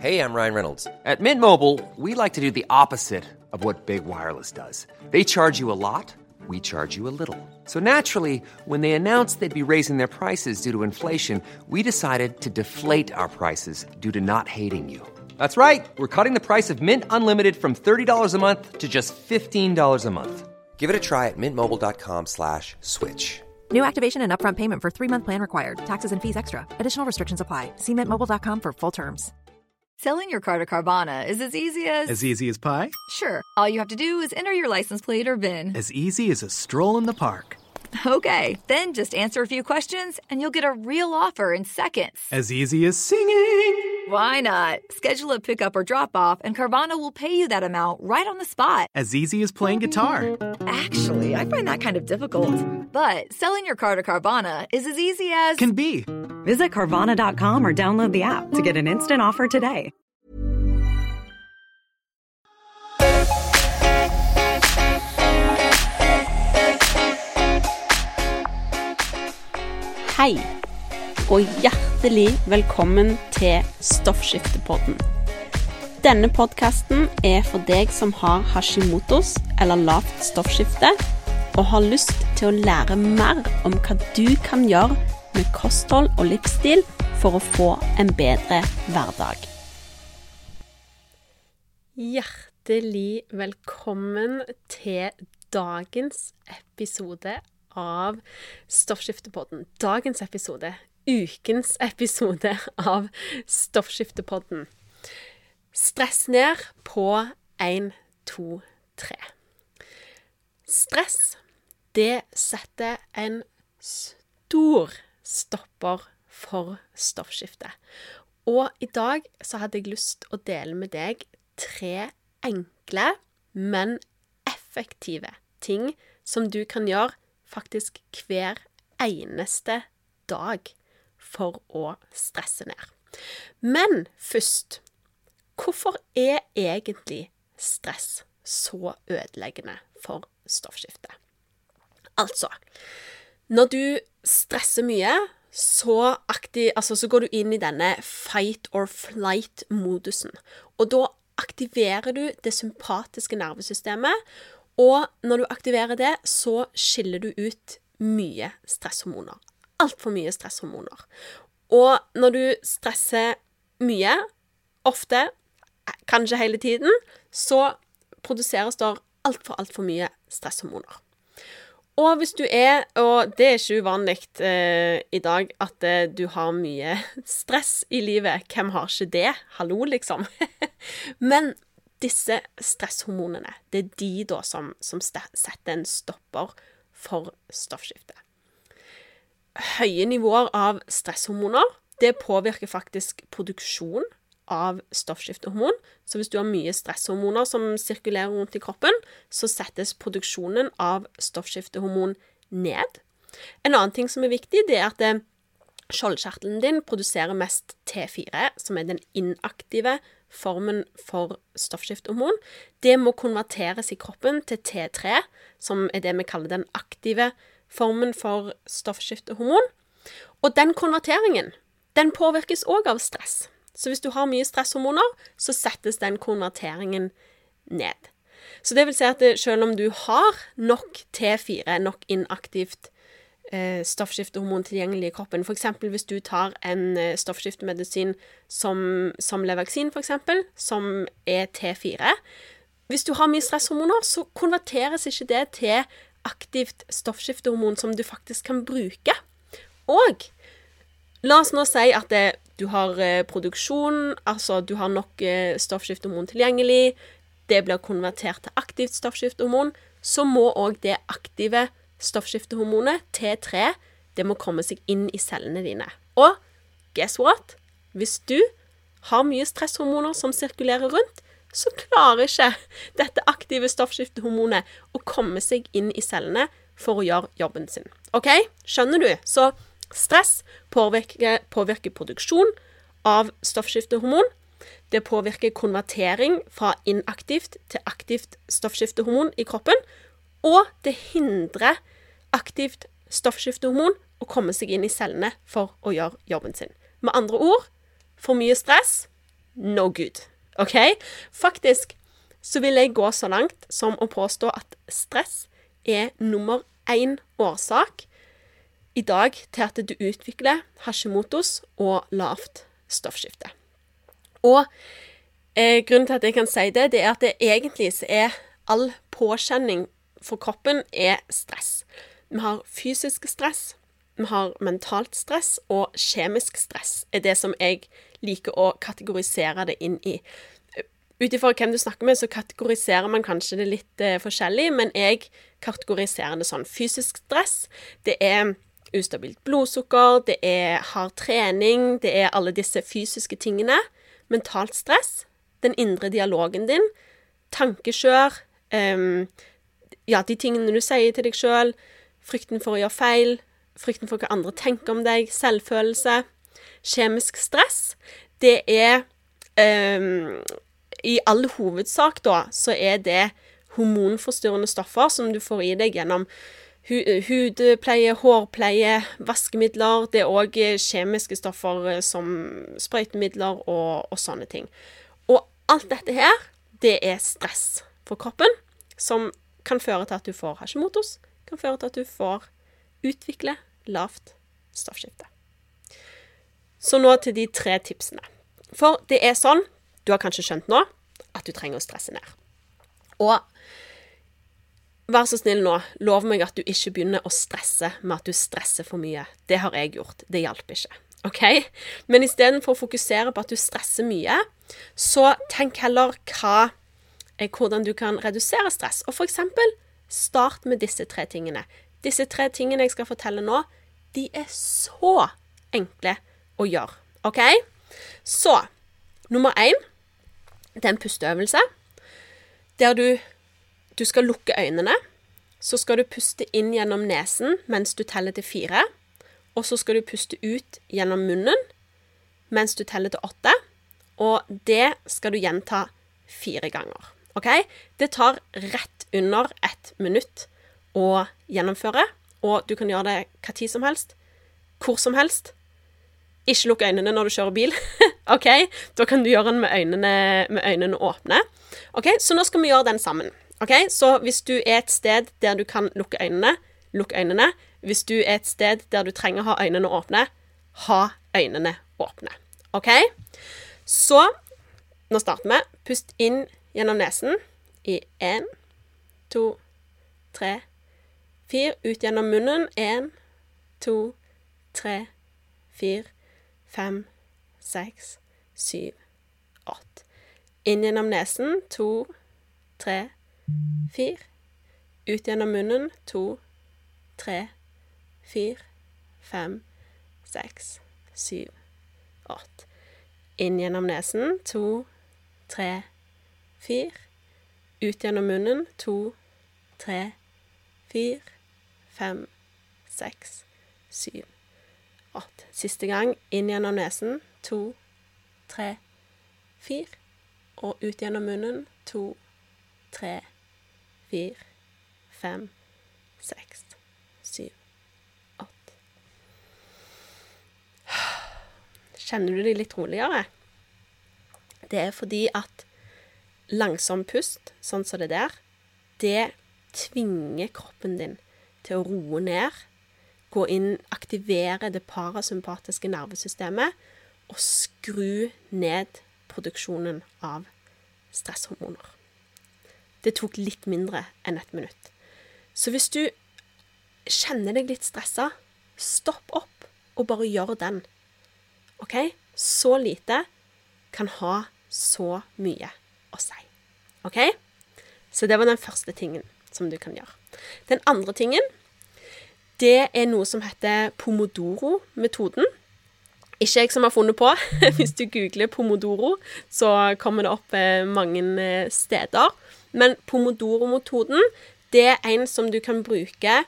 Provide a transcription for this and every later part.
Hey, I'm Ryan Reynolds. At Mint Mobile, we like to do the opposite of what Big Wireless does. They charge you a lot, we charge you a little. So naturally, when they announced they'd be raising their prices due to inflation, we decided to deflate our prices due to not hating you. That's right. We're cutting the price of Mint Unlimited from $30 a month to just $15 a month. Give it a try at mintmobile.com slash switch. New activation and upfront payment for three month plan required. Taxes and fees extra. Additional restrictions apply. See mintmobile.com for full terms. Selling your car to Carvana is as easy as. As easy as pie? Sure. All you have to do is enter your license plate or VIN. As easy as a stroll in the park. Okay, then just answer a few questions and you'll get a real offer in seconds. As easy as singing. Why not? Schedule a pickup or drop off, and Carvana will pay you that amount right on the spot. As easy as playing guitar. Actually, I find that kind of difficult. But selling your car to Carvana is as easy as. Can be. Visit Carvana.com or download the app to get an instant offer today. Hei, og hjertelig velkommen til Stoffskiftepodden. Denne podkasten er for deg som har hashimotos eller lavt stoffskifte, og har lyst til å lære mer om hva du kan gjøre med kosthold og livsstil for å få en bedre hverdag. Hjertelig velkommen til dagens episode av Stoffskiftepodden. Dagens episode, ukens episode av Stoffskiftepodden. Stress ned på 1, 2, 3. Stress, det setter en stor stopper for stoffskiftet. Og i dag så hadde jeg lyst å dele med deg tre enkle, men effektive ting som du kan gjøre faktisk hver eneste dag for å stresse ned. Men først Hvorfor er egentlig stress så ødeleggende for stoffskiftet? Altså Når du stresser mye, så, aktiv, altså, så går du inn i denne fight or flight-modusen. Og da aktiverer du det sympatiske nervesystemet, og når du aktiverer det, så skiller du ut mye stresshormoner. Altfor mye stresshormoner. Og når du stresser mye, ofte, kanskje hele tiden, så produseres det altfor, altfor mye stresshormoner. Og hvis du er, og det er ikke uvanlig eh, i dag, at eh, du har mye stress i livet. Hvem har ikke det? Hallo, liksom. Men disse stresshormonene, det er de da som, som setter en stopper for stoffskiftet. Høye nivåer av stresshormoner, det påvirker faktisk produksjon av stoffskiftehormon. Så hvis du har mye stresshormoner som sirkulerer rundt i kroppen, så settes produksjonen av stoffskiftehormon ned. En annen ting som er viktig, det er at eh, skjoldkjertelen din produserer mest T4, som er den inaktive formen for stoffskiftehormon. Det må konverteres i kroppen til T3, som er det vi kaller den aktive formen for stoffskiftehormon. Og den konverteringen den påvirkes òg av stress. Så hvis du har mye stresshormoner, så settes den konverteringen ned. Så det vil si at selv om du har nok T4, nok inaktivt stoffskiftehormon tilgjengelig i kroppen, f.eks. hvis du tar en eh, stoffskiftemedisin som, som Levaksin, f.eks., som er T4 Hvis du har mye stresshormoner, så konverteres ikke det til aktivt stoffskiftehormon som du faktisk kan bruke. Og la oss nå si at det, du har eh, produksjon, altså du har nok eh, stoffskiftehormon tilgjengelig, det blir konvertert til aktivt stoffskiftehormon, så må òg det aktive stoffskiftehormonet, T3, det må komme seg inn i cellene dine. Og guess what? Hvis du har mye stresshormoner som sirkulerer rundt, så klarer ikke dette aktive stoffskiftehormonet å komme seg inn i cellene for å gjøre jobben sin. OK? Skjønner du? Så Stress påvirker, påvirker produksjon av stoffskiftehormon. Det påvirker konvertering fra inaktivt til aktivt stoffskiftehormon i kroppen. Og det hindrer aktivt stoffskiftehormon å komme seg inn i cellene for å gjøre jobben sin. Med andre ord for mye stress no good. OK? Faktisk så vil jeg gå så langt som å påstå at stress er nummer én årsak i dag til at du utvikler Hashimotos og lavt stoffskifte. Og eh, grunnen til at jeg kan si det, det er at det egentlig er all påkjenning for kroppen er stress. Vi har fysisk stress, vi har mentalt stress, og kjemisk stress er det som jeg liker å kategorisere det inn i. Ut ifra hvem du snakker med, så kategoriserer man kanskje det litt eh, forskjellig, men jeg kategoriserer det sånn. Fysisk stress, det er ustabilt blodsukker, det er hard trening, det er alle disse fysiske tingene. Mentalt stress, den indre dialogen din, tankekjør, um, ja, de tingene du sier til deg sjøl, frykten for å gjøre feil, frykten for hva andre tenker om deg, selvfølelse. Kjemisk stress, det er um, I all hovedsak, da, så er det hormonforstyrrende stoffer som du får i deg gjennom hudpleie, hårpleie, vaskemidler. Det er òg kjemiske stoffer eh, som sprøytemidler og, og, sånne ting. Og alt dette her, det er stress for kroppen, som kan føre til at du får hasjemotos, kan føre til at du får utvikle lavt stoffskifte. Så nå til de tre tipsene. For det er sånn, du har kanskje skjønt nå, at du trenger å stresse ned. Og vær så snill nå, lov meg at du ikke begynner å stresse med at du stresser for mye. Det har jeg gjort. Det hjalp ikke. OK? Men istedenfor å fokusere på at du stresser mye, så tenk heller hva, hvordan du kan redusere stress. Og for eksempel, start med disse tre tingene. Disse tre tingene jeg skal fortelle nå, de er så enkle å gjøre. OK? Så nummer én det er en pusteøvelse der du du skal lukke øynene. Så skal du puste inn gjennom nesen mens du teller til fire. Og så skal du puste ut gjennom munnen mens du teller til åtte. Og det skal du gjenta fire ganger. OK? Det tar rett under ett minutt å gjennomføre. Og du kan gjøre det hva tid som helst. Hvor som helst. Ikke lukk øynene når du kjører bil. OK? Da kan du gjøre den med øynene, med øynene åpne. OK? Så nå skal vi gjøre den sammen. OK, så hvis du er et sted der du kan lukke øynene, lukk øynene. Hvis du er et sted der du trenger å ha øynene åpne, ha øynene åpne. OK? Så nå starter vi. Pust inn gjennom nesen i én, to, tre, fire. Ut gjennom munnen. Én, to, tre, fire, fem, seks, syv, åtte. Inn gjennom nesen. To, tre, fire. Ut gjennom munnen. To, tre, fire, fem, seks, syv, åtte. Inn gjennom nesen. To, tre, fire. Ut gjennom munnen. To, tre, fire, fem, seks, syv, åtte. Siste gang. Inn gjennom nesen. To, tre, fire. Og ut gjennom munnen. To, tre, fire fire, fem, seks, syv, åtte. Kjenner du deg litt roligere? Det er fordi at langsom pust, sånn som det der, det tvinger kroppen din til å roe ned, gå inn, aktivere det parasympatiske nervesystemet og skru ned produksjonen av stresshormoner. Det tok litt mindre enn ett minutt. Så hvis du kjenner deg litt stressa, stopp opp og bare gjør den. OK? Så lite kan ha så mye å si. OK? Så det var den første tingen som du kan gjøre. Den andre tingen, det er noe som heter pomodoro-metoden. Ikke jeg som har funnet på. Hvis du googler pomodoro, så kommer det opp eh, mange eh, steder. Men pomodoro-metoden, det er en som du kan bruke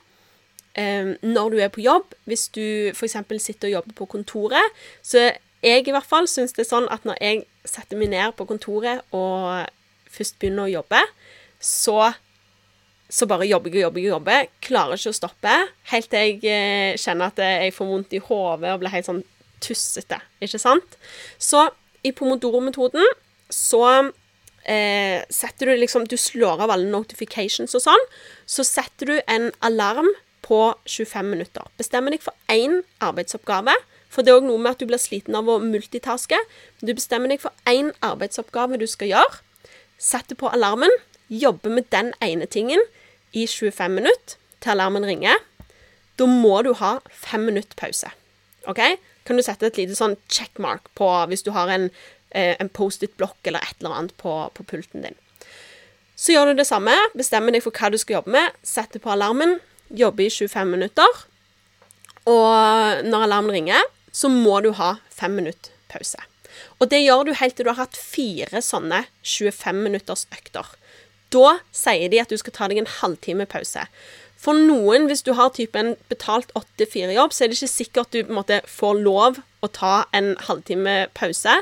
eh, når du er på jobb. Hvis du f.eks. sitter og jobber på kontoret. Så jeg i hvert fall syns det er sånn at når jeg setter meg ned på kontoret og først begynner å jobbe, så så bare jobber jeg og jobber og jobber. Klarer ikke å stoppe helt til jeg eh, kjenner at jeg får vondt i hodet og blir helt sånn tussete. Ikke sant? Så i pomodoro-metoden så eh, setter du liksom Du slår av alle notifications og sånn. Så setter du en alarm på 25 minutter. Bestemmer deg for én arbeidsoppgave. For det er òg noe med at du blir sliten av å multitaske. Du bestemmer deg for én arbeidsoppgave du skal gjøre. Setter på alarmen. Jobber med den ene tingen i 25 minutter til alarmen ringer. Da må du ha fem minutter pause. OK? Kan du sette et lite sånn checkmark på hvis du har en, eh, en Post-It-blokk eller et eller annet på, på pulten din. Så gjør du det samme. Bestemmer deg for hva du skal jobbe med. Setter på alarmen. Jobber i 25 minutter. Og når alarmen ringer, så må du ha fem minutter pause. Og det gjør du helt til du har hatt fire sånne 25 minutters økter. Da sier de at du skal ta deg en halvtime pause. For noen, hvis du har typen betalt 8-4-jobb, så er det ikke sikkert du måte, får lov å ta en halvtime pause.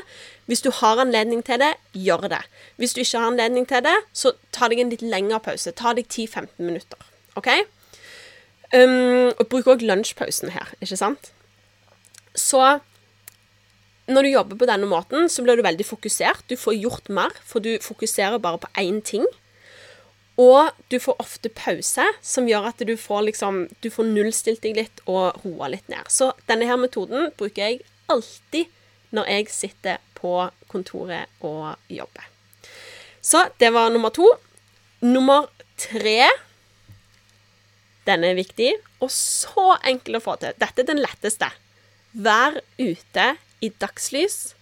Hvis du har anledning til det, gjør det. Hvis du ikke har anledning til det, så ta deg en litt lengre pause. Ta deg 10-15 minutter. OK? Um, og bruk òg lunsjpausen her, ikke sant? Så når du jobber på denne måten, så blir du veldig fokusert. Du får gjort mer, for du fokuserer bare på én ting. Og du får ofte pause, som gjør at du får, liksom, du får nullstilt deg litt og roa litt ned. Så denne her metoden bruker jeg alltid når jeg sitter på kontoret og jobber. Så det var nummer to. Nummer tre Den er viktig, og så enkel å få til. Dette er den letteste. Vær ute i dagslys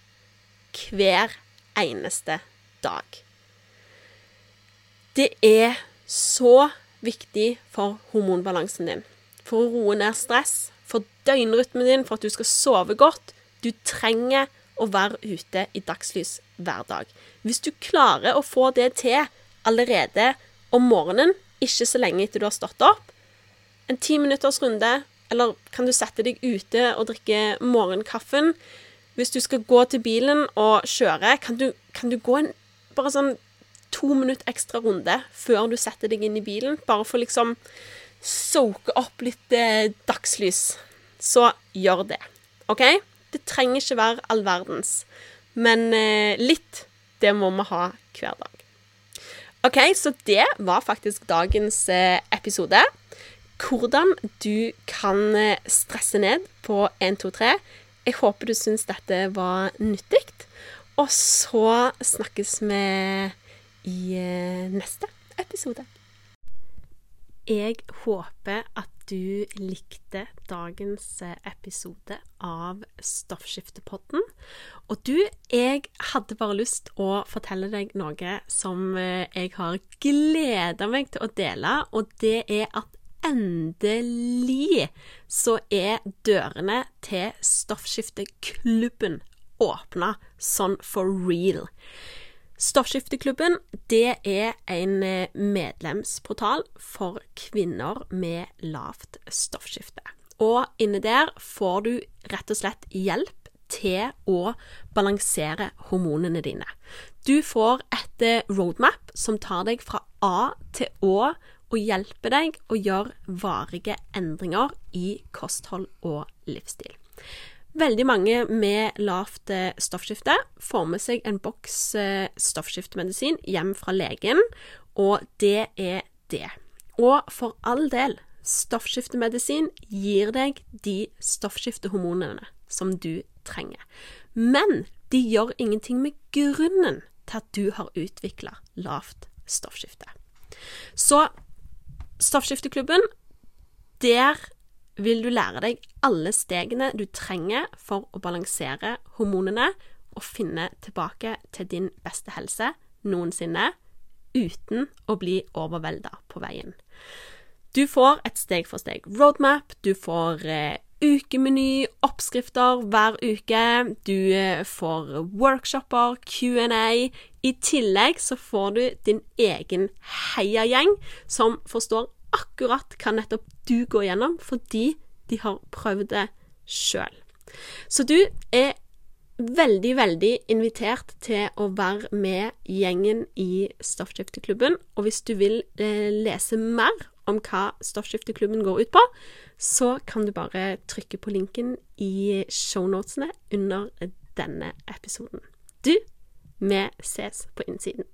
hver eneste dag. Det er så viktig for hormonbalansen din. For å roe ned stress, for døgnrytmen din, for at du skal sove godt. Du trenger å være ute i dagslys hver dag. Hvis du klarer å få det til allerede om morgenen, ikke så lenge etter du har stått opp, en ti minutters runde, eller kan du sette deg ute og drikke morgenkaffen? Hvis du skal gå til bilen og kjøre, kan du, kan du gå en bare sånn to minutter ekstra runde før du setter deg inn i bilen, bare for liksom soke opp litt eh, dagslys, så gjør det. OK? Det trenger ikke være all verdens, men eh, litt, det må vi ha hver dag. OK, så det var faktisk dagens eh, episode. Hvordan du kan eh, stresse ned på 1, 2, 3. Jeg håper du syns dette var nyttig. Og så snakkes vi i eh, neste episode. Jeg håper at du likte dagens eh, episode av Stoffskiftepodden. Og du, jeg hadde bare lyst å fortelle deg noe som jeg har gleda meg til å dele, og det er at endelig så er dørene til Stoffskifteklubben åpna sånn for real. Stoffskifteklubben det er en eh, medlemsportal for kvinner med lavt stoffskifte. Og inne der får du rett og slett hjelp til å balansere hormonene dine. Du får et eh, roadmap som tar deg fra A til Å og hjelper deg å gjøre varige endringer i kosthold og livsstil. Veldig mange med lavt eh, stoffskifte får med seg en boks eh, stoffskiftemedisin hjem fra legen, og det er det. Og for all del, stoffskiftemedisin gir deg de stoffskiftehormonene som du trenger. Men de gjør ingenting med grunnen til at du har utvikla lavt stoffskifte. Så Stoffskifteklubben, der vil du lære deg alle stegene du trenger for å balansere hormonene og finne tilbake til din beste helse noensinne uten å bli overvelda på veien. Du får et steg for steg roadmap, du får eh, ukemeny, oppskrifter hver uke, du eh, får workshoper, Q&A. I tillegg så får du din egen heiagjeng som forstår akkurat hva nettopp du går gjennom, fordi de har prøvd det sjøl. Så du er veldig, veldig invitert til å være med gjengen i Stoffskifteklubben. Og hvis du vil eh, lese mer om hva Stoffskifteklubben går ut på, så kan du bare trykke på linken i shownotene under denne episoden. Du, vi ses på innsiden.